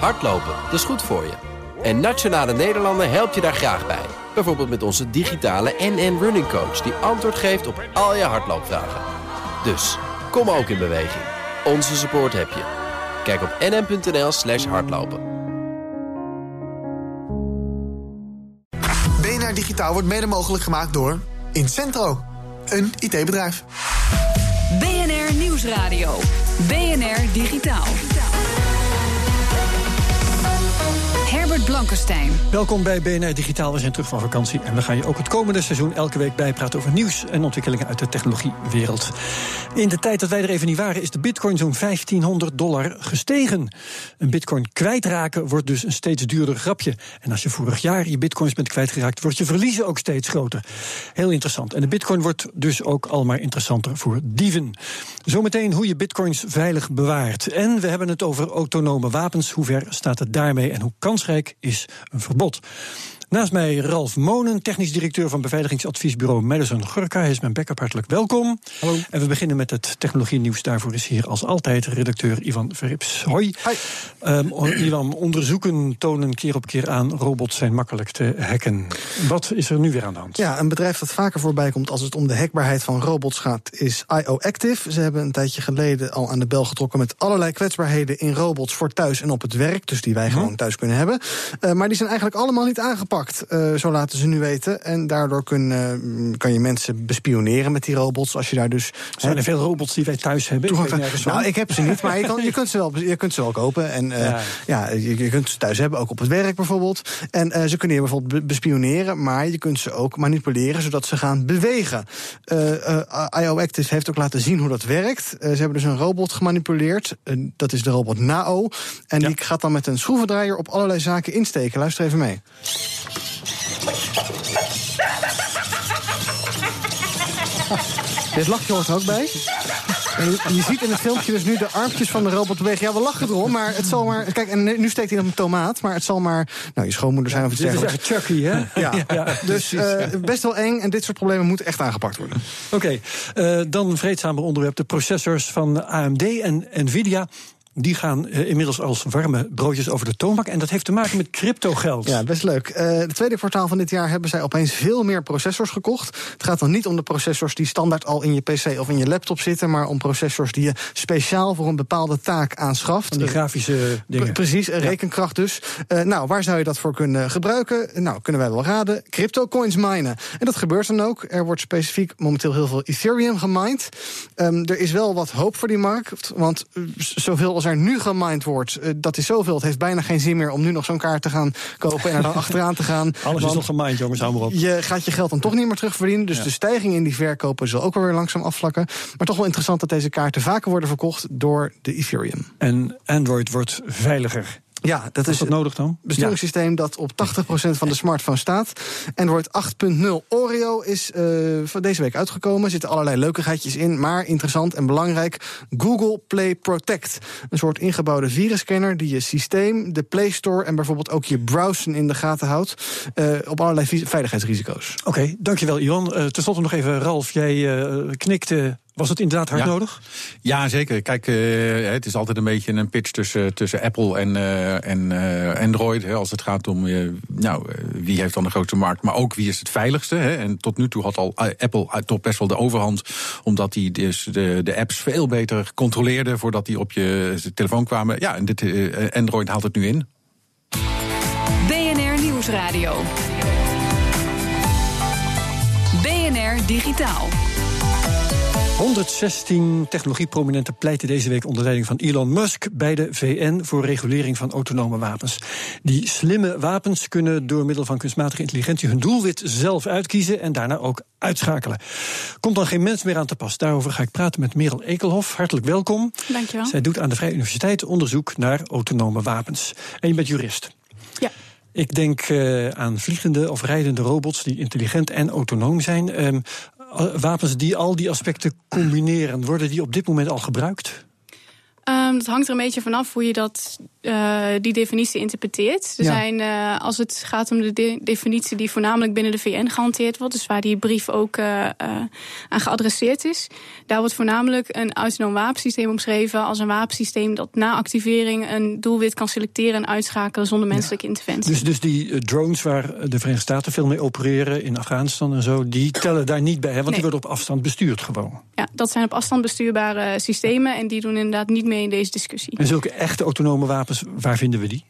Hardlopen, dat is goed voor je. En Nationale Nederlanden helpt je daar graag bij. Bijvoorbeeld met onze digitale NN Running Coach... die antwoord geeft op al je hardloopvragen. Dus, kom ook in beweging. Onze support heb je. Kijk op nn.nl slash hardlopen. BNR Digitaal wordt mede mogelijk gemaakt door Incentro, een IT-bedrijf. BNR Nieuwsradio. BNR Digitaal. Blankenstein. Welkom bij BNR Digitaal. We zijn terug van vakantie en we gaan je ook het komende seizoen elke week bijpraten over nieuws en ontwikkelingen uit de technologiewereld. In de tijd dat wij er even niet waren, is de bitcoin zo'n 1500 dollar gestegen. Een bitcoin kwijtraken wordt dus een steeds duurder grapje. En als je vorig jaar je bitcoins bent kwijtgeraakt, wordt je verliezen ook steeds groter. Heel interessant. En de bitcoin wordt dus ook al maar interessanter voor dieven. Zometeen hoe je bitcoins veilig bewaart. En we hebben het over autonome wapens. Hoe ver staat het daarmee en hoe kansrijk is een verbod? Naast mij Ralf Monen, technisch directeur van beveiligingsadviesbureau Madison Gurka. Hij is mijn backup, hartelijk welkom. Hallo. En we beginnen met het technologie-nieuws. Daarvoor is hier als altijd redacteur Ivan Verrips. Hoi. Um, Ivan, onderzoeken tonen keer op keer aan... robots zijn makkelijk te hacken. Wat is er nu weer aan de hand? Ja, een bedrijf dat vaker voorbij komt als het om de hackbaarheid van robots gaat... is IO Active. Ze hebben een tijdje geleden al aan de bel getrokken... met allerlei kwetsbaarheden in robots voor thuis en op het werk. Dus die wij Mhm. gewoon thuis kunnen hebben. Uh, maar die zijn eigenlijk allemaal niet aangepakt. Uh, zo laten ze nu weten. En daardoor kun, uh, kan je mensen bespioneren met die robots. Als je daar dus. Zijn er veel robots die wij thuis hebben? Ik nou, ik heb ze niet, maar je, kan, je, kunt, ze wel, je kunt ze wel kopen. En uh, ja. ja je, je, kunt ze thuis hebben, ook op het werk bijvoorbeeld. En ze kunnen je bijvoorbeeld bespioneren, maar je kunt ze ook manipuleren zodat ze gaan bewegen. IO Active heeft ook laten zien hoe dat werkt. ze hebben dus een robot gemanipuleerd. dat is de robot Nao. En ja. die gaat dan met een schroevendraaier op allerlei zaken insteken. Luister even mee. Dit lachje hoort er ook bij. En je ziet in het filmpje dus nu de armpjes van de robot bewegen. Ja, we lachen erom, maar het zal maar... Kijk, en nu steekt hij op een tomaat, maar het zal maar... Nou, je schoonmoeder zijn of iets dergelijks. Dit is echt Chucky, hè? Ja, ja dus uh, best wel eng. En dit soort problemen moeten echt aangepakt worden. Oké, okay, uh, dan een vreedzamer onderwerp. De processors van AMD en Nvidia die gaan uh, inmiddels als warme broodjes over de toonbank. En dat heeft te maken met cryptogeld. Ja, best leuk. Uh, het tweede kwartaal van dit jaar hebben zij opeens veel meer processors gekocht. Het gaat dan niet om de processors die standaard al in je PC of in je laptop zitten, maar om processors die je speciaal voor een bepaalde taak aanschaft. Van die grafische dingen. Precies, ja. rekenkracht dus. Uh, nou, waar zou je dat voor kunnen gebruiken? Nou, kunnen wij wel raden. Crypto coins minen. En dat gebeurt dan ook. Er wordt specifiek momenteel heel veel Ethereum gemined. Um, er is wel wat hoop voor die markt, want zoveel als er nu gemined wordt, uh, dat is zoveel. Het heeft bijna geen zin meer om nu nog zo'n kaart te gaan kopen en er dan achteraan te gaan. Alles is nog gemined, jongens, hou maar op. Je gaat je geld dan toch niet meer terugverdienen. Dus ja. de stijging in die verkopen zal ook wel weer langzaam afvlakken. Maar toch wel interessant dat deze kaarten vaker worden verkocht door de Ethereum. En Android wordt veiliger. Ja, dat is is dat nodig dan? besturingssysteem ja. dat op 80% van de smartphone staat. Android 8.0 Oreo is uh, van deze week uitgekomen. Er zitten allerlei leukigheidjes in, maar interessant en belangrijk. Google Play Protect. Een soort ingebouwde virusscanner die je systeem, de Play Store en bijvoorbeeld ook je browsen in de gaten houdt. Uh, op allerlei veiligheidsrisico's. Oké, okay, dankjewel Ivan. Uh, Ten slotte nog even, Ralf, jij knikte was het inderdaad hard ja. nodig? Ja, zeker. Kijk, uh, het is altijd een beetje een pitch tussen, tussen Apple en, uh, en uh, Android. Hè, als het gaat om nou, wie heeft dan de grootste markt, maar ook wie is het veiligste. Hè. En tot nu toe had al Apple toch best wel de overhand, omdat hij dus de, de apps veel beter controleerde voordat die op je telefoon kwamen. Ja, en dit, Android haalt het nu in. BNR Nieuwsradio. BNR Digitaal. 116 technologieprominenten pleiten deze week onder leiding van Elon Musk bij de VN voor regulering van autonome wapens. Die slimme wapens kunnen door middel van kunstmatige intelligentie hun doelwit zelf uitkiezen en daarna ook uitschakelen. Komt dan geen mens meer aan te pas. Daarover ga ik praten met Merel Ekelhof. Hartelijk welkom. Dankjewel. Zij doet aan de Vrije Universiteit onderzoek naar autonome wapens. En je bent jurist. Ja. Ik denk uh, aan vliegende of rijdende robots die intelligent en autonoom zijn. Um, wapens die al die aspecten combineren, worden die op dit moment al gebruikt? Um, dat hangt er een beetje vanaf hoe je dat uh, die definitie interpreteert. Er zijn, uh, als het gaat om de de definitie die voornamelijk binnen de VN gehanteerd wordt, dus waar die brief ook uh, aan geadresseerd is, daar wordt voornamelijk een autonoom wapensysteem omschreven als een wapensysteem dat na activering een doelwit kan selecteren en uitschakelen zonder menselijke ja. interventie. Dus, dus die drones waar de Verenigde Staten veel mee opereren in Afghanistan en zo, die tellen daar niet bij, hè? want nee. die worden op afstand bestuurd gewoon. Ja, dat zijn op afstand bestuurbare systemen en die doen inderdaad niet mee in deze discussie. En zulke echte autonome wapens, waar vinden we die?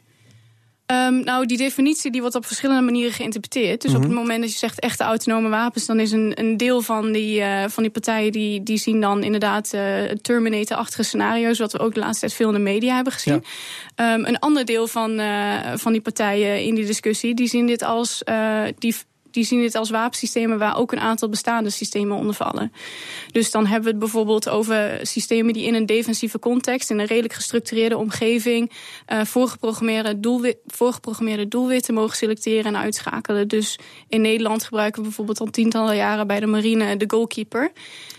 Um, nou, die definitie die wordt op verschillende manieren geïnterpreteerd. Dus mm -hmm. op het moment dat je zegt echte autonome wapens, dan is een, een deel van die, uh, van die partijen die, die zien dan inderdaad uh, Terminator-achtige scenario's, wat we ook de laatste tijd veel in de media hebben gezien. Ja. Um, een ander deel van, uh, van die partijen in die discussie, die zien dit als die die zien dit als wapensystemen waar ook een aantal bestaande systemen onder vallen. Dus dan hebben we het bijvoorbeeld over systemen die in een defensieve context, in een redelijk gestructureerde omgeving, uh, voorgeprogrammeerde, doelwit, voorgeprogrammeerde doelwitten mogen selecteren en uitschakelen. Dus in Nederland gebruiken we bijvoorbeeld al tientallen jaren bij de marine de goalkeeper.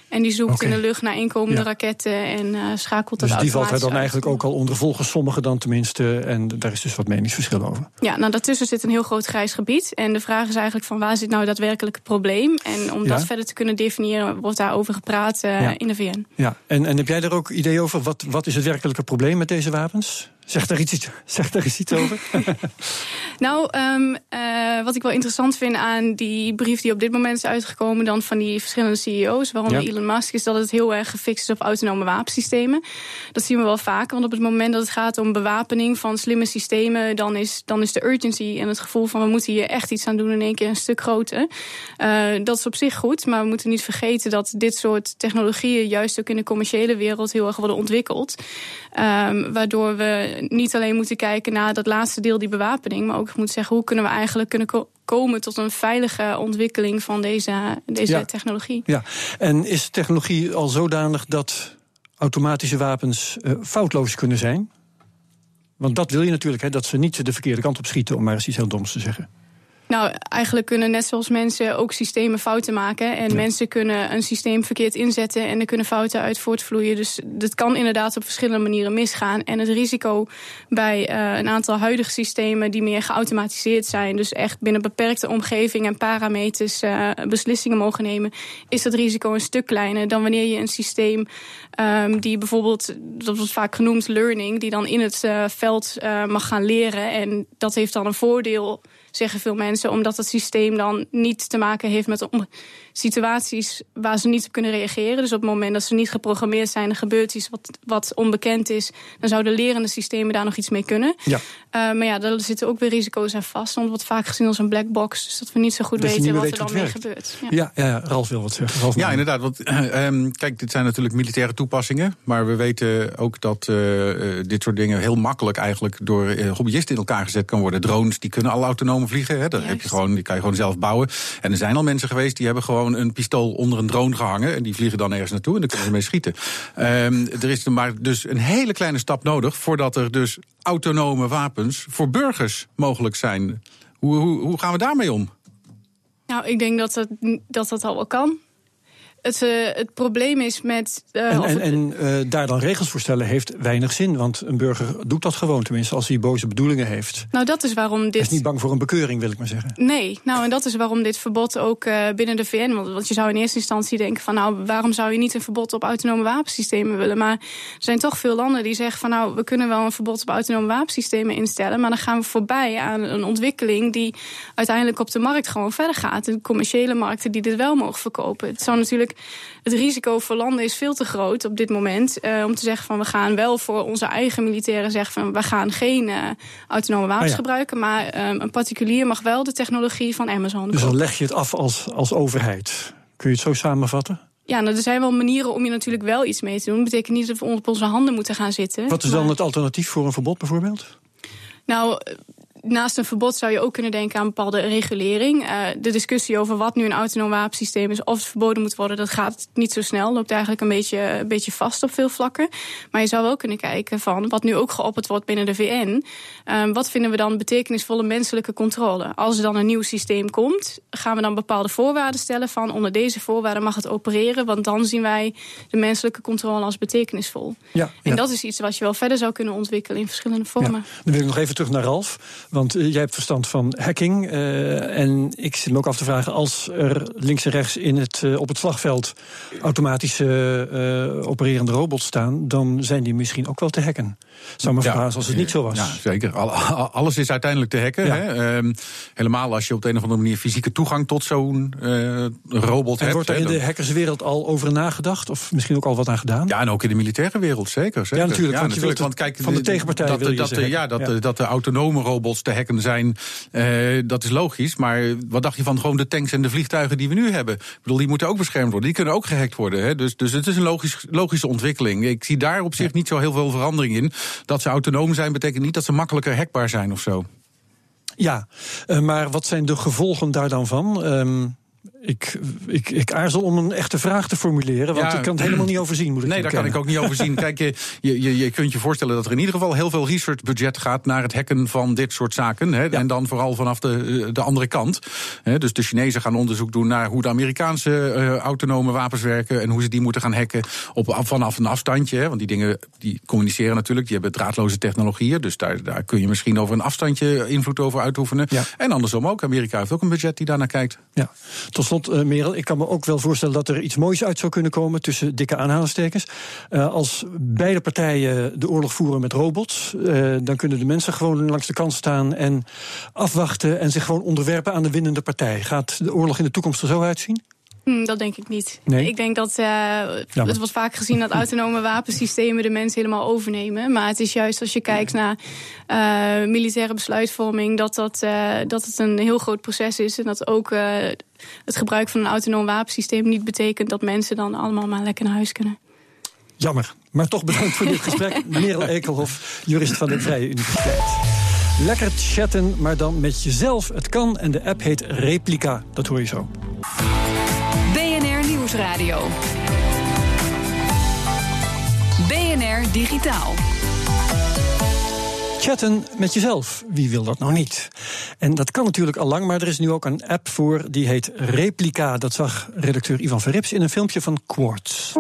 En die zoekt okay. in de lucht naar inkomende ja. raketten en uh, schakelt dus dat Dus die valt er dan eigenlijk ook al onder, volgens sommigen dan tenminste. En daar is dus wat meningsverschil over. Ja, nou daartussen zit een heel groot grijs gebied. En de vraag is eigenlijk van waar zit nou daadwerkelijk het probleem? En om ja. dat verder te kunnen definiëren, wordt daarover gepraat uh, ja. in de VN. Ja, en, en heb jij daar ook idee over? Wat, wat is het werkelijke probleem met deze wapens? Zeg daar iets, zeg daar eens iets over. nou, um, uh, wat ik wel interessant vind aan die brief die op dit moment is uitgekomen, dan van die verschillende CEO's, waaronder ja. Elon Musk, is dat het heel erg gefixt is op autonome wapensystemen. Dat zien we wel vaker, want op het moment dat het gaat om bewapening van slimme systemen, dan is, dan is de urgency en het gevoel van we moeten hier echt iets aan doen in één keer een stuk groter. Uh, dat is op zich goed, maar we moeten niet vergeten dat dit soort technologieën juist ook in de commerciële wereld heel erg worden ontwikkeld. Um, waardoor we niet alleen moeten kijken naar dat laatste deel, die bewapening, maar ook moeten zeggen hoe kunnen we eigenlijk kunnen ko komen tot een veilige ontwikkeling van deze, deze ja. technologie. Ja, en is technologie al zodanig dat automatische wapens uh, foutloos kunnen zijn? Want dat wil je natuurlijk, hè, dat ze niet de verkeerde kant op schieten, om maar eens iets heel doms te zeggen. Nou, eigenlijk kunnen net zoals mensen ook systemen fouten maken. En ja. mensen kunnen een systeem verkeerd inzetten en er kunnen fouten uit voortvloeien. Dus dat kan inderdaad op verschillende manieren misgaan. En het risico bij uh, een aantal huidige systemen die meer geautomatiseerd zijn, dus echt binnen beperkte omgeving en parameters uh, beslissingen mogen nemen, is dat risico een stuk kleiner dan wanneer je een systeem um, die bijvoorbeeld, dat wordt vaak genoemd learning, die dan in het uh, veld mag gaan leren. En dat heeft dan een voordeel zeggen veel mensen, omdat het systeem dan niet te maken heeft met situaties waar ze niet op kunnen reageren. Dus op het moment dat ze niet geprogrammeerd zijn, er gebeurt iets wat, wat onbekend is, dan zouden lerende systemen daar nog iets mee kunnen. Ja. Uh, maar ja, daar zitten ook weer risico's aan vast. Want het wordt vaak gezien als een black box, dus dat we niet zo goed dat weten wat weet er dan mee gebeurt. Ja. Ja, ja, Ralf wil wat zeggen. Ralf ja, inderdaad. Want uh, kijk, dit zijn natuurlijk militaire toepassingen, maar we weten ook dat uh, dit soort dingen heel makkelijk eigenlijk door hobbyisten in elkaar gezet kan worden. Drones die kunnen al autonoom vliegen. Hè. Dat heb je gewoon, die kan je gewoon zelf bouwen. En er zijn al mensen geweest die hebben gewoon een pistool onder een drone gehangen. En die vliegen dan ergens naartoe en dan kunnen ze mee schieten. Um, er is maar dus een hele kleine stap nodig voordat er dus autonome wapens voor burgers mogelijk zijn. Hoe, hoe, hoe gaan we daarmee om? Nou, ik denk dat dat, dat, dat al wel kan. Het, uh, het, probleem is met. Uh, en en, en uh, daar dan regels voor stellen heeft weinig zin. Want een burger doet dat gewoon, tenminste, als hij boze bedoelingen heeft. Nou, dat is waarom dit. Hij is niet bang voor een bekeuring, wil ik maar zeggen. Nee, nou, en dat is waarom dit verbod ook binnen de VN. Want, want je zou in eerste instantie denken: van nou, waarom zou je niet een verbod op autonome wapensystemen willen? Maar er zijn toch veel landen die zeggen: van nou, we kunnen wel een verbod op autonome wapensystemen instellen. Maar dan gaan we voorbij aan een ontwikkeling die uiteindelijk op de markt gewoon verder gaat. De commerciële markten die dit wel mogen verkopen. Het zou natuurlijk het risico voor landen is veel te groot op dit moment. Uh, om te zeggen van we gaan wel voor onze eigen militairen zeggen van we gaan geen uh, autonome wapens ah, ja. gebruiken. Maar um, een particulier mag wel de technologie van Amazon. Dus dan leg je het af als, als overheid. Kun je het zo samenvatten? Ja, nou, er zijn wel manieren om je natuurlijk wel iets mee te doen. Dat betekent niet dat we op onze handen moeten gaan zitten. Wat is dan het alternatief voor een verbod bijvoorbeeld? Nou, naast een verbod zou je ook kunnen denken aan bepaalde regulering. Uh, de discussie over wat nu een autonoom wapensysteem is, of het verboden moet worden, dat gaat niet zo snel. Loopt eigenlijk een beetje, een beetje vast op veel vlakken. Maar je zou wel kunnen kijken van wat nu ook geopperd wordt binnen de VN. Uh, wat vinden we dan betekenisvolle menselijke controle? Als er dan een nieuw systeem komt, gaan we dan bepaalde voorwaarden stellen van onder deze voorwaarden mag het opereren, want dan zien wij de menselijke controle als betekenisvol. Ja, en dat is iets wat je wel verder zou kunnen ontwikkelen in verschillende vormen. Ja. Dan wil ik nog even terug naar Ralf. Want uh, jij hebt verstand van hacking. Uh, en ik zit me ook af te vragen, als er links en rechts in het, uh, op het slagveld automatische opererende robots staan, dan zijn die misschien ook wel te hacken. Zou me verbazen als het niet zo was. Ja, zeker. alles is uiteindelijk te hacken. Hè? Uh, helemaal als je op de een of andere manier fysieke toegang tot zo'n robot en hebt. Wordt er in de hackerswereld al over nagedacht? Of misschien ook al wat aan gedaan? Ja, en ook in de militaire wereld, zeker. zeker. Ja, natuurlijk. want, natuurlijk want kijk, van de tegenpartij dat, wil je dat, ja, dat, ja. dat de autonome robots te hacken zijn, uh, dat is logisch. Maar wat dacht je van gewoon de tanks en de vliegtuigen die we nu hebben? Ik bedoel, die moeten ook beschermd worden. Die kunnen ook gehackt worden. Hè? Dus, dus het is een logisch, logische ontwikkeling. Ik zie daar op zich niet zo heel veel verandering in. Dat ze autonoom zijn, betekent niet dat ze makkelijker hackbaar zijn of zo. Ja, uh, maar wat zijn de gevolgen daar dan van? Um ik, ik, ik aarzel om een echte vraag te formuleren, want ja, ik kan het helemaal niet overzien. Moet ik nee, daar kan ik ook niet overzien. Kijk, je, je, je kunt je voorstellen dat er in ieder geval heel veel researchbudget gaat naar het hacken van dit soort zaken. Hè, ja. En dan vooral vanaf de, de andere kant. Hè, dus de Chinezen gaan onderzoek doen naar hoe de Amerikaanse uh, autonome wapens werken en hoe ze die moeten gaan hacken op, vanaf een afstandje. Hè, want die dingen die communiceren natuurlijk, die hebben draadloze technologieën. Dus daar, daar kun je misschien over een afstandje invloed over uitoefenen. Ja. En andersom ook. Amerika heeft ook een budget die daarnaar kijkt. Ja. Tot slot, uh, Merel, ik kan me ook wel voorstellen dat er iets moois uit zou kunnen komen tussen dikke aanhalingstekens. Uh, als beide partijen de oorlog voeren met robots, uh, dan kunnen de mensen gewoon langs de kant staan en afwachten en zich gewoon onderwerpen aan de winnende partij. Gaat de oorlog in de toekomst er zo uitzien? Hm, dat denk ik niet. Nee? Ik denk dat uh, het wordt vaak gezien dat autonome wapensystemen de mensen helemaal overnemen. Maar het is juist als je kijkt naar uh, militaire besluitvorming, dat, dat, uh, dat het een heel groot proces is. En dat ook het gebruik van een autonoom wapensysteem niet betekent dat mensen dan allemaal maar lekker naar huis kunnen. Jammer. Maar toch bedankt voor dit gesprek. Merel Ekelhof, jurist van de Vrije Universiteit. Lekker chatten, maar dan met jezelf. Het kan en de app heet Replica. Dat hoor je zo. BNR Nieuwsradio. BNR Digitaal. Chatten met jezelf, wie wil dat nou niet? En dat kan natuurlijk al lang, maar er is nu ook een app voor die heet Replica. Dat zag redacteur Ivan Verrips in een filmpje van Quartz.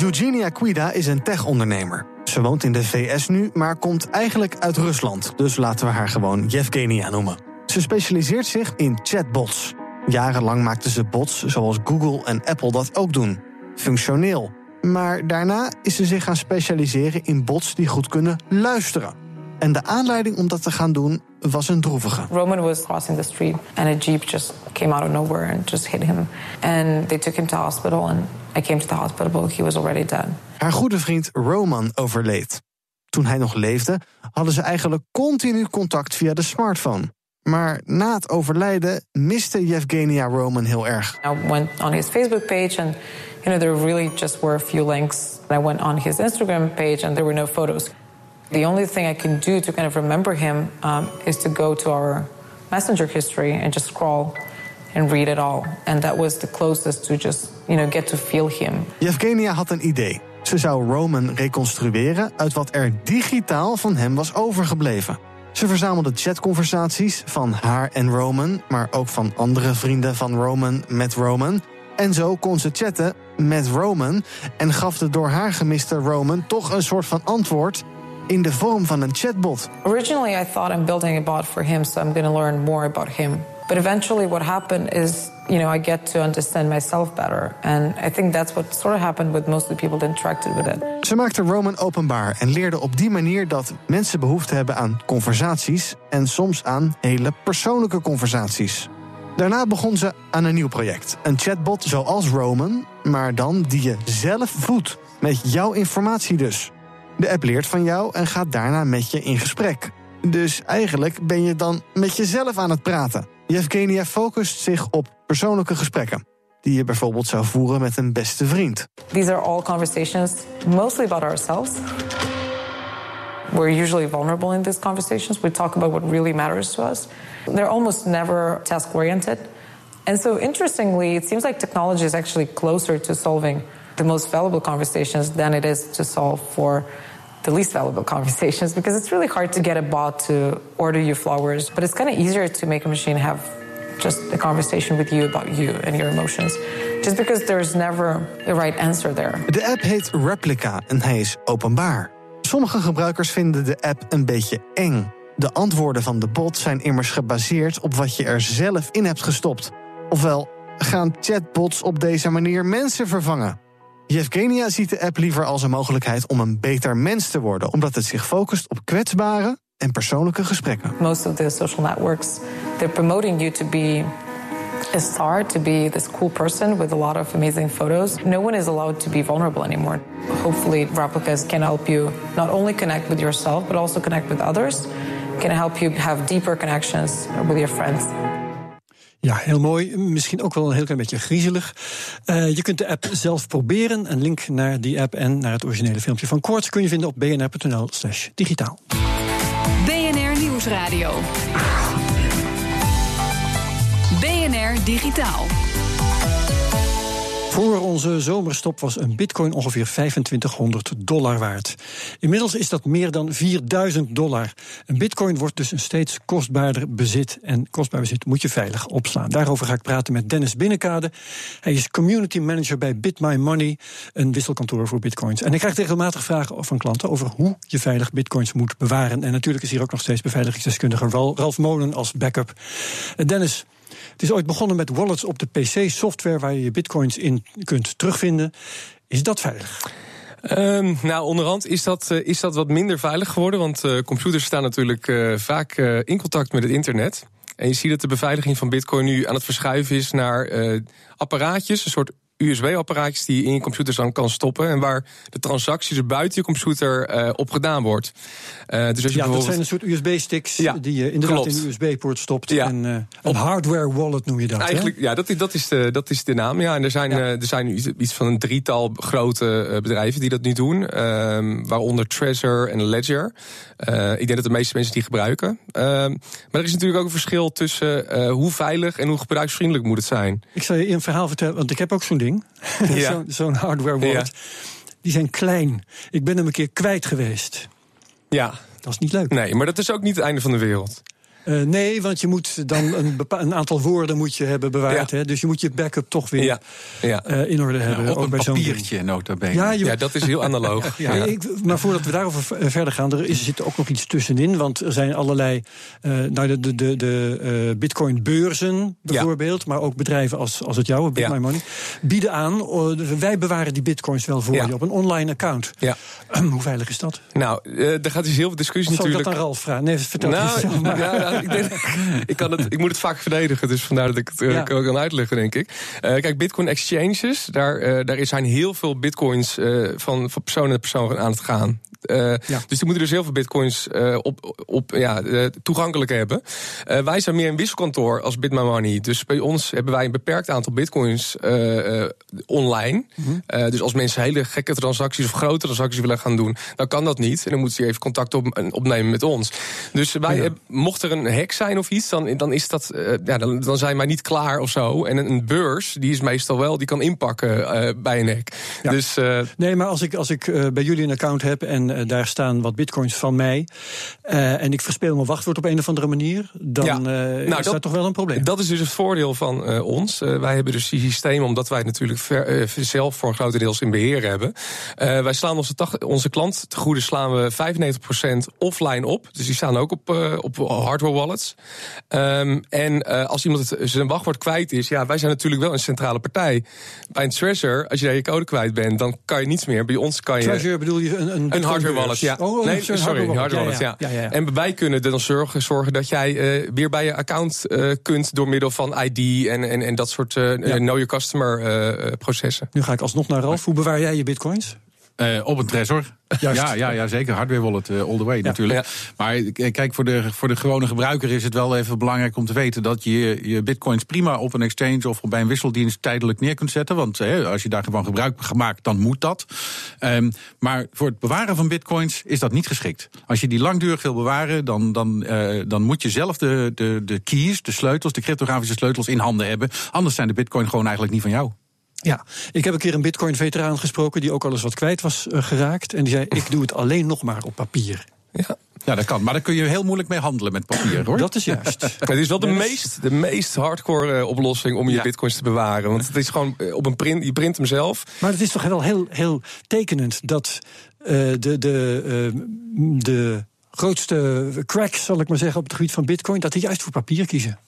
Eugenia Quida is een tech-ondernemer. Ze woont in de VS nu, maar komt eigenlijk uit Rusland. Dus laten we haar gewoon Yevgenia noemen. Ze specialiseert zich in chatbots. Jarenlang maakte ze bots zoals Google en Apple dat ook doen. Functioneel. Maar daarna is ze zich gaan specialiseren in bots die goed kunnen luisteren. En de aanleiding om dat te gaan doen was een droevige. Roman was crossing the street and a jeep just came out of nowhere and just hit him. And they took him to hospital and I came to the hospital but he was already dead. Haar goede vriend Roman overleed. Toen hij nog leefde, hadden ze eigenlijk continu contact via de smartphone. Maar na het overlijden miste Yevgenia Roman heel erg. I went on his Facebook page and you know there really just were a few links. I went on his Instagram page and there were no photos. The only thing I can do to kind of remember him um, is to go to our messenger history and just scroll and read it all. And that was the closest to just, you know, get to feel him. Yevgenia had een idee. Ze zou Roman reconstrueren uit wat er digitaal van hem was overgebleven. Ze verzamelde chatconversaties van haar en Roman, maar ook van andere vrienden van Roman met Roman. En zo kon ze chatten met Roman en gaf de door haar gemiste Roman toch een soort van antwoord in de vorm van een chatbot. Originally I thought I'm building a bot for him so I'm going to learn more about him. But eventually what happened is, you know, I get to understand myself better. And I think that's what sort of happened with most of the people that interacted with it. Ze maakte Roman openbaar en leerde op die manier dat mensen behoefte hebben aan conversaties en soms aan hele persoonlijke conversaties. Daarna begon ze aan een nieuw project. Een chatbot zoals Roman, maar dan die je zelf voedt. Met jouw informatie dus. De app leert van jou en gaat daarna met je in gesprek. Dus eigenlijk ben je dan met jezelf aan het praten. Yevgenia focust zich op persoonlijke gesprekken. Die je bijvoorbeeld zou voeren met een beste vriend. These are all conversations mostly about ourselves. We're usually vulnerable in these conversations. We talk about what really matters to us. They're almost never task oriented. And so, interestingly, it seems like technology is actually closer to solving the most valuable conversations than it is to solve for the least valuable conversations because it's really hard to get a bot to order you flowers, but it's kind of easier to make a machine have just a conversation with you about you and your emotions. Just because there's never a right answer there. De app heet Replica en hij is openbaar. Sommige gebruikers vinden de app een beetje eng. De antwoorden van de bot zijn immers gebaseerd op wat je er zelf in hebt gestopt. Ofwel, gaan chatbots op deze manier mensen vervangen? Yevgenia ziet de app liever als een mogelijkheid om een beter mens te worden, omdat het zich focust op kwetsbare en persoonlijke gesprekken. Most of the social networks, they're promoting you to be a star, to be this cool person with a lot of amazing photos. No one is allowed to be vulnerable anymore. Hopefully, replicas can help you not only connect with yourself, but also connect with others. Can help you have deeper connections with your friends. Ja, heel mooi. Misschien ook wel een heel klein beetje griezelig. Uh, je kunt de app zelf proberen. Een link naar die app en naar het originele filmpje van Koorts kun je vinden op bnr.nl/slash digitaal. BNR Nieuwsradio. BNR Digitaal. Voor onze zomerstop was een bitcoin ongeveer 2500 dollar waard. Inmiddels is dat meer dan 4000 dollar. Een bitcoin wordt dus een steeds kostbaarder bezit. En kostbaar bezit moet je veilig opslaan. Daarover ga ik praten met Dennis Binnenkade. Hij is community manager bij BitMyMoney, een wisselkantoor voor bitcoins. En ik krijg regelmatig vragen van klanten over hoe je veilig bitcoins moet bewaren. En natuurlijk is hier ook nog steeds beveiligingsdeskundige Ralf Molen als backup. Dennis, het is ooit begonnen met wallets op de PC, software waar je je bitcoins in kunt terugvinden. Is dat veilig? Um, nou, onderhand is dat, uh, is dat wat minder veilig geworden. Want uh, computers staan natuurlijk uh, vaak in contact met het internet. En je ziet dat de beveiliging van Bitcoin nu aan het verschuiven is naar apparaatjes, een soort USB-apparaatjes die je in je computer dan kan stoppen. En waar de transacties buiten je computer uh, op gedaan wordt. Uh, dus als je ja, bijvoorbeeld... dat zijn een soort USB-sticks ja, die je inderdaad klopt. in de USB-poort stopt. Ja. En, uh, een hardware wallet noem je dat. Eigenlijk, hè? ja, dat, dat, is de, dat is de naam. Ja, en er zijn, er zijn iets van een drietal grote bedrijven die dat nu doen. Ehm, waaronder Trezor en Ledger. ik denk dat de meeste mensen die gebruiken. Ehm, maar er is natuurlijk ook een verschil tussen hoe veilig en hoe gebruiksvriendelijk moet het zijn. Ik zal je een verhaal vertellen, want ik heb ook zo'n ding. Ja. Zo'n hardware wallet. Die zijn klein. Ik ben hem een keer kwijt geweest. Ja. Dat is niet leuk. Nee, maar dat is ook niet het einde van de wereld. Uh, nee, want je moet dan een, een, aantal woorden moet je hebben bewaard. Ja. Hè? Dus je moet je backup toch weer ja. Ja. Uh, in orde hebben. Op ook een bij papiertje, nota bene. Ja, je... ja, dat is heel analoog. ja, ik, maar voordat we daarover verder gaan, er is, zit ook nog iets tussenin. Want er zijn allerlei, uh, nou, de, de, de, de bitcoin-beurzen bijvoorbeeld... maar ook bedrijven als, als het jouwe, Bit My Money... bieden aan, wij bewaren die bitcoins wel voor je op een online account. Ja. hoe veilig is dat? Nou, er gaat dus heel veel discussie natuurlijk... Zal ik dat aan Ralf vragen? Nee, vertel nou, ja, ik, denk, ik, kan het, ik moet het vaak verdedigen, dus vandaar dat ik het uh, ja. kan uitleggen, denk ik. Uh, kijk, Bitcoin exchanges, daar, uh, daar zijn heel veel bitcoins van, van persoon naar persoon aan het gaan. Uh, ja. Dus die moeten dus heel veel bitcoins uh, op, op, ja, uh, toegankelijk hebben. wij zijn meer een wisselkantoor als BitMyMoney. Dus bij ons hebben wij een beperkt aantal bitcoins online. Mm -hmm. dus als mensen hele gekke transacties of grote transacties willen gaan doen, dan kan dat niet. En dan moeten ze even contact op, opnemen met ons. Dus wij, ja. mocht er een hack zijn of iets, dan, dan is dat, ja, dan, dan zijn wij niet klaar of zo. En een, een beurs, die is meestal wel, die kan inpakken bij een hack. Ja. Dus, nee, maar als ik, als ik bij jullie een account heb en daar staan wat bitcoins van mij. En ik verspeel mijn wachtwoord op een of andere manier. Dan ja. uh, nou, is dat, dat, toch wel een probleem. Dat is dus het voordeel van ons. wij hebben dus die systeem, omdat wij het natuurlijk ver, zelf voor een grote deels in beheer hebben. wij slaan onze, onze klant te goede slaan we 95% offline op. Dus die staan ook op, op hardware wallets. Um, en als iemand het, zijn wachtwoord kwijt is, ja, wij zijn natuurlijk wel een centrale partij. Bij een Treasure, als je daar je code kwijt bent, dan kan je niets meer. Bij ons kan je. Treasure bedoel je een, een, een hardware wallet, ja. Oh, nee, sorry, hardware, hardware wallet, ja, ja. ja. En wij kunnen er dan zorgen, zorgen dat jij uh, weer bij je account uh, kunt door middel van ID en, en, en dat soort know your customer processen. Nu ga ik alsnog naar Ralf. Hoe bewaar jij je bitcoins? Uh, op een Trezor. Ja, ja, ja, zeker. Hardware wallet uh, all the way natuurlijk. Maar kijk, voor de, voor de gewone gebruiker is het wel even belangrijk om te weten dat je je bitcoins prima op een exchange of bij een wisseldienst tijdelijk neer kunt zetten. Want als je daar gewoon gebruik van maakt, dan moet dat. Um, maar voor het bewaren van bitcoins is dat niet geschikt. Als je die langdurig wil bewaren, dan, dan, dan moet je zelf de, de, de keys, de sleutels, de cryptografische sleutels in handen hebben. Anders zijn de bitcoin gewoon eigenlijk niet van jou. Ja, ik heb een keer een Bitcoin-veteraan gesproken die ook al eens wat kwijt was uh, geraakt. En die zei: Ik doe het alleen nog maar op papier. Ja. Ja, dat kan. Maar daar kun je heel moeilijk mee handelen met papier, hoor. Dat is juist. het is wel de meest, de meest hardcore uh, oplossing om je ja. bitcoins te bewaren. Want het is gewoon uh, op een print, je print hem zelf. Maar het is toch wel heel, heel tekenend dat uh, de, de, de grootste cracks, zal ik maar zeggen, op het gebied van bitcoin, dat die juist voor papier kiezen.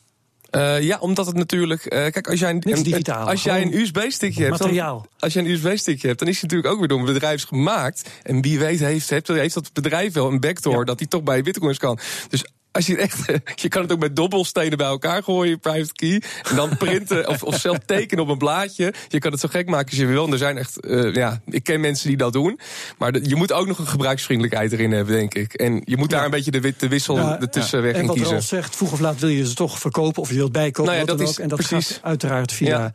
Uh, ja, omdat het natuurlijk. Uh, kijk, als jij een, digitaal, als jij een USB-stickje hebt. Materiaal. als jij een USB-stickje hebt, dan is het natuurlijk ook weer door een bedrijf gemaakt. En wie weet heeft, heeft, heeft dat bedrijf wel een backdoor ja. dat hij toch bij bitcoins kan. Dus als je echt, je kan het ook met dobbelstenen bij elkaar gooien, private key. En dan printen of, of zelf tekenen op een blaadje. Je kan het zo gek maken als je wil. En er zijn echt, uh, ja, ik ken mensen die dat doen. Maar de, je moet ook nog een gebruiksvriendelijkheid erin hebben, denk ik. En je moet daar een beetje de, de wissel ja, ertussenweg ja. in kiezen. En wat zegt, vroeg of laat wil je ze toch verkopen of je wilt bijkopen. Nou ja, dat is, ook. En dat precies. gaat uiteraard via.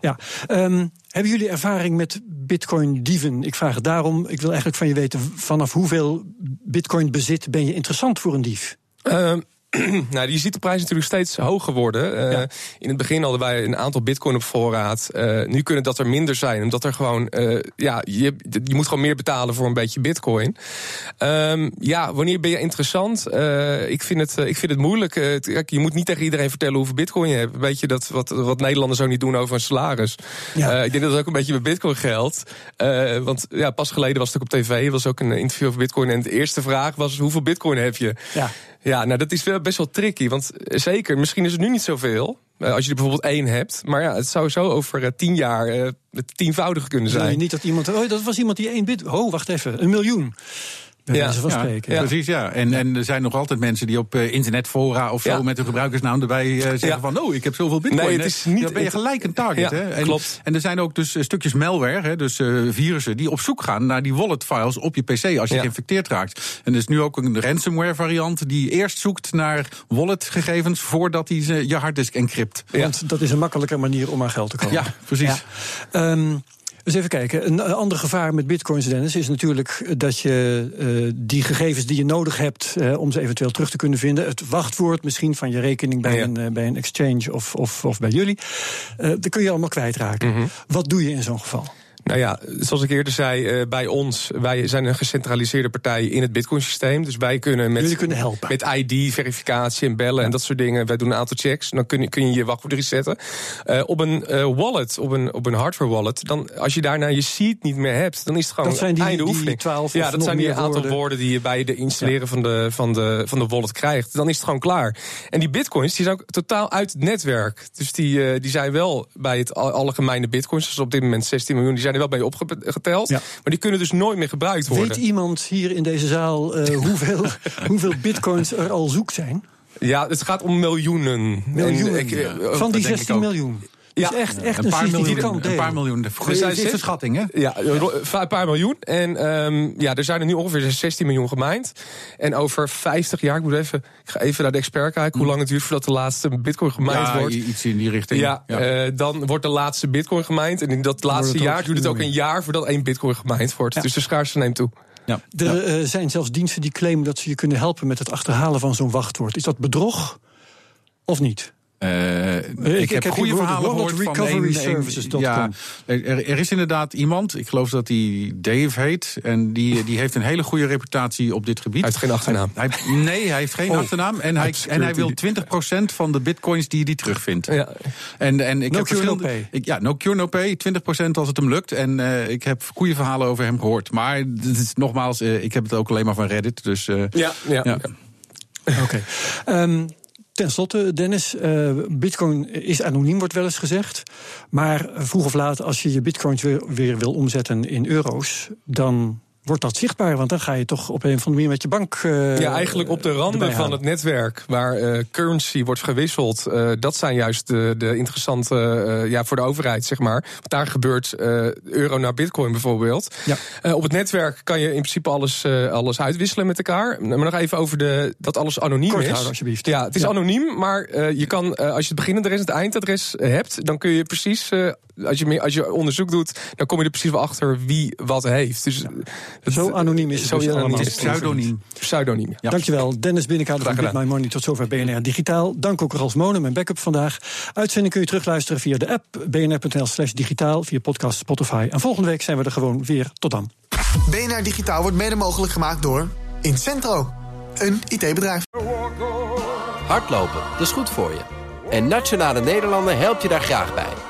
Ja. ja. Um, hebben jullie ervaring met bitcoin-dieven? Ik vraag het daarom. Ik wil eigenlijk van je weten vanaf hoeveel bitcoin bezit ben je interessant voor een dief? Uh, nou, je ziet de prijs natuurlijk steeds hoger worden. Uh, ja. In het begin hadden wij een aantal bitcoin op voorraad. Uh, nu kunnen dat er minder zijn, omdat er gewoon, uh, ja, je, je moet gewoon meer betalen voor een beetje bitcoin. Um, ja, wanneer ben je interessant? ik, vind het, ik vind het moeilijk. Kijk, je moet niet tegen iedereen vertellen hoeveel bitcoin je hebt. Een beetje dat wat, wat Nederlanders ook niet doen over een salaris. Ja. ik denk dat het ook een beetje met bitcoin geldt. want ja, pas geleden was het ook op tv, was ook een interview over bitcoin. En de eerste vraag was: hoeveel bitcoin heb je? Ja. Ja, nou dat is wel best wel tricky. Want zeker, misschien is het nu niet zoveel. Uh, als je er bijvoorbeeld één hebt. Maar ja, het zou zo over uh, tien jaar uh, het tienvoudige kunnen zijn. Nee, niet dat iemand. Oh, dat was iemand die één bit. Oh, wacht even. Een miljoen ja. van spreken. Ja, Precies, ja. En, en er zijn nog altijd mensen die op uh, internetfora of zo met hun gebruikersnaam erbij uh, zeggen van... oh, ik heb zoveel bitcoin. Nee, het is niet, dan ben je gelijk een target. hè? En, klopt. En er zijn ook dus stukjes malware, hè, dus uh, virussen... die op zoek gaan naar die wallet files op je pc als je geïnfecteerd raakt. En er is nu ook een ransomware variant die eerst zoekt naar walletgegevens... voordat hij je harddisk encrypt. Want dat is een makkelijke manier om aan geld te komen. Ja, precies. Um, dus even kijken. Een ander gevaar met bitcoins, Dennis, is natuurlijk dat je uh, die gegevens die je nodig hebt uh, om ze eventueel terug te kunnen vinden, het wachtwoord misschien van je rekening bij, ja. een, uh, bij een exchange of, of, of bij jullie, dat kun je allemaal kwijtraken. Mm -hmm. Wat doe je in zo'n geval? Nou ja, zoals ik eerder zei, uh, bij ons, wij zijn een gecentraliseerde partij in het Bitcoin-systeem. Dus wij kunnen met, kunnen helpen. met ID-verificatie en bellen en dat soort dingen. Wij doen een aantal checks. Dan kun je kun je, je wachtwoord resetten. Uh, op een uh, wallet, op een, op een hardware wallet, dan, als je daarna je seed niet meer hebt, dan is het gewoon dat zijn die, einde die oefening. 12 ja, dat zijn die aantal woorden. woorden die je bij de installeren ja. van, de, van, de, van de wallet krijgt. Dan is het gewoon klaar. En die bitcoins die zijn ook totaal uit het netwerk. Dus die, die zijn wel bij het algemene bitcoins, dus op dit moment 16 miljoen, die zijn er wel bij opgepikt geteld. Ja. Maar die kunnen dus nooit meer gebruikt worden. Weet iemand hier in deze zaal uh, hoeveel, hoeveel bitcoins er al zoek zijn? Ja, het gaat om miljoenen. Miljoenen. Ik, uh, Van die 16 miljoen. Dus ja, echt, echt een, een, paar miljoen, een paar miljoen. Er zijn zes schattingen. Ja, een paar miljoen. En um, ja, er zijn er nu ongeveer 16 miljoen gemijnd. En over 50 jaar, ik moet even, ik ga even naar de expert kijken hoe lang het duurt voordat de laatste bitcoin gemijnd ja, wordt. iets in die richting. Ja, ja. Uh, dan wordt de laatste bitcoin gemijnd. En in dat laatste jaar duurt het ook een jaar voordat één bitcoin gemijnd wordt. Ja. Dus de schaarste neemt toe. Ja. Er uh, zijn zelfs diensten die claimen dat ze je kunnen helpen met het achterhalen van zo'n wachtwoord. Is dat bedrog of niet? Uh, ik, ik, heb, heb goede verhalen gehoord van een, een, ja, er, er, is inderdaad iemand, ik geloof dat hij Dave heet, en die, die heeft een hele goede reputatie op dit gebied. Hij heeft geen achternaam. Hij, hij, nee, hij heeft geen oh, achternaam en hij, en hij wil 20% van de bitcoins die hij terugvindt. Ja. En, en ik no heb cure, no pay. Ik, ja, no cure, no pay, 20% als het hem lukt. En uh, ik heb goede verhalen over hem gehoord. Maar het is, nogmaals, uh, ik heb het ook alleen maar van Reddit. Dus, ja, ja. ja. ja. Oké. Okay. Um, Ten slotte, Dennis, uh, bitcoin is anoniem, wordt wel eens gezegd. Maar vroeg of laat, als je je bitcoins weer wil omzetten in euro's, dan wordt dat zichtbaar? Want dan ga je toch op een of andere manier met je bank. Uh, ja, eigenlijk op de randen van het netwerk waar uh, currency wordt gewisseld. Uh, dat zijn juist de, de interessante ja, voor de overheid, zeg maar. Want daar gebeurt euro naar bitcoin bijvoorbeeld. Ja. op het netwerk kan je in principe alles, alles uitwisselen met elkaar. Maar nog even over de, dat alles anoniem Kort is. Houden, alsjeblieft. Ja, het is anoniem, maar je kan, als je het beginadres en het eindadres hebt, dan kun je precies als je, als je onderzoek doet, dan kom je er precies wel achter wie wat heeft. Dus, zo anoniem is het, zo dus allemaal. Het is pseudoniem. Pseudoniem. Ja. Dankjewel, Dennis Binnenkader van Bit My Money. Tot zover BNR Digitaal. Dank ook Ralf Monen, mijn backup vandaag. Uitzending kun je terugluisteren via de app bnr.nl slash digitaal, via podcast Spotify. En volgende week zijn we er gewoon weer. Tot dan. BNR Digitaal wordt mede mogelijk gemaakt door Incentro, een IT-bedrijf. Hardlopen, dat is goed voor je. En Nationale Nederlanden helpt je daar graag bij.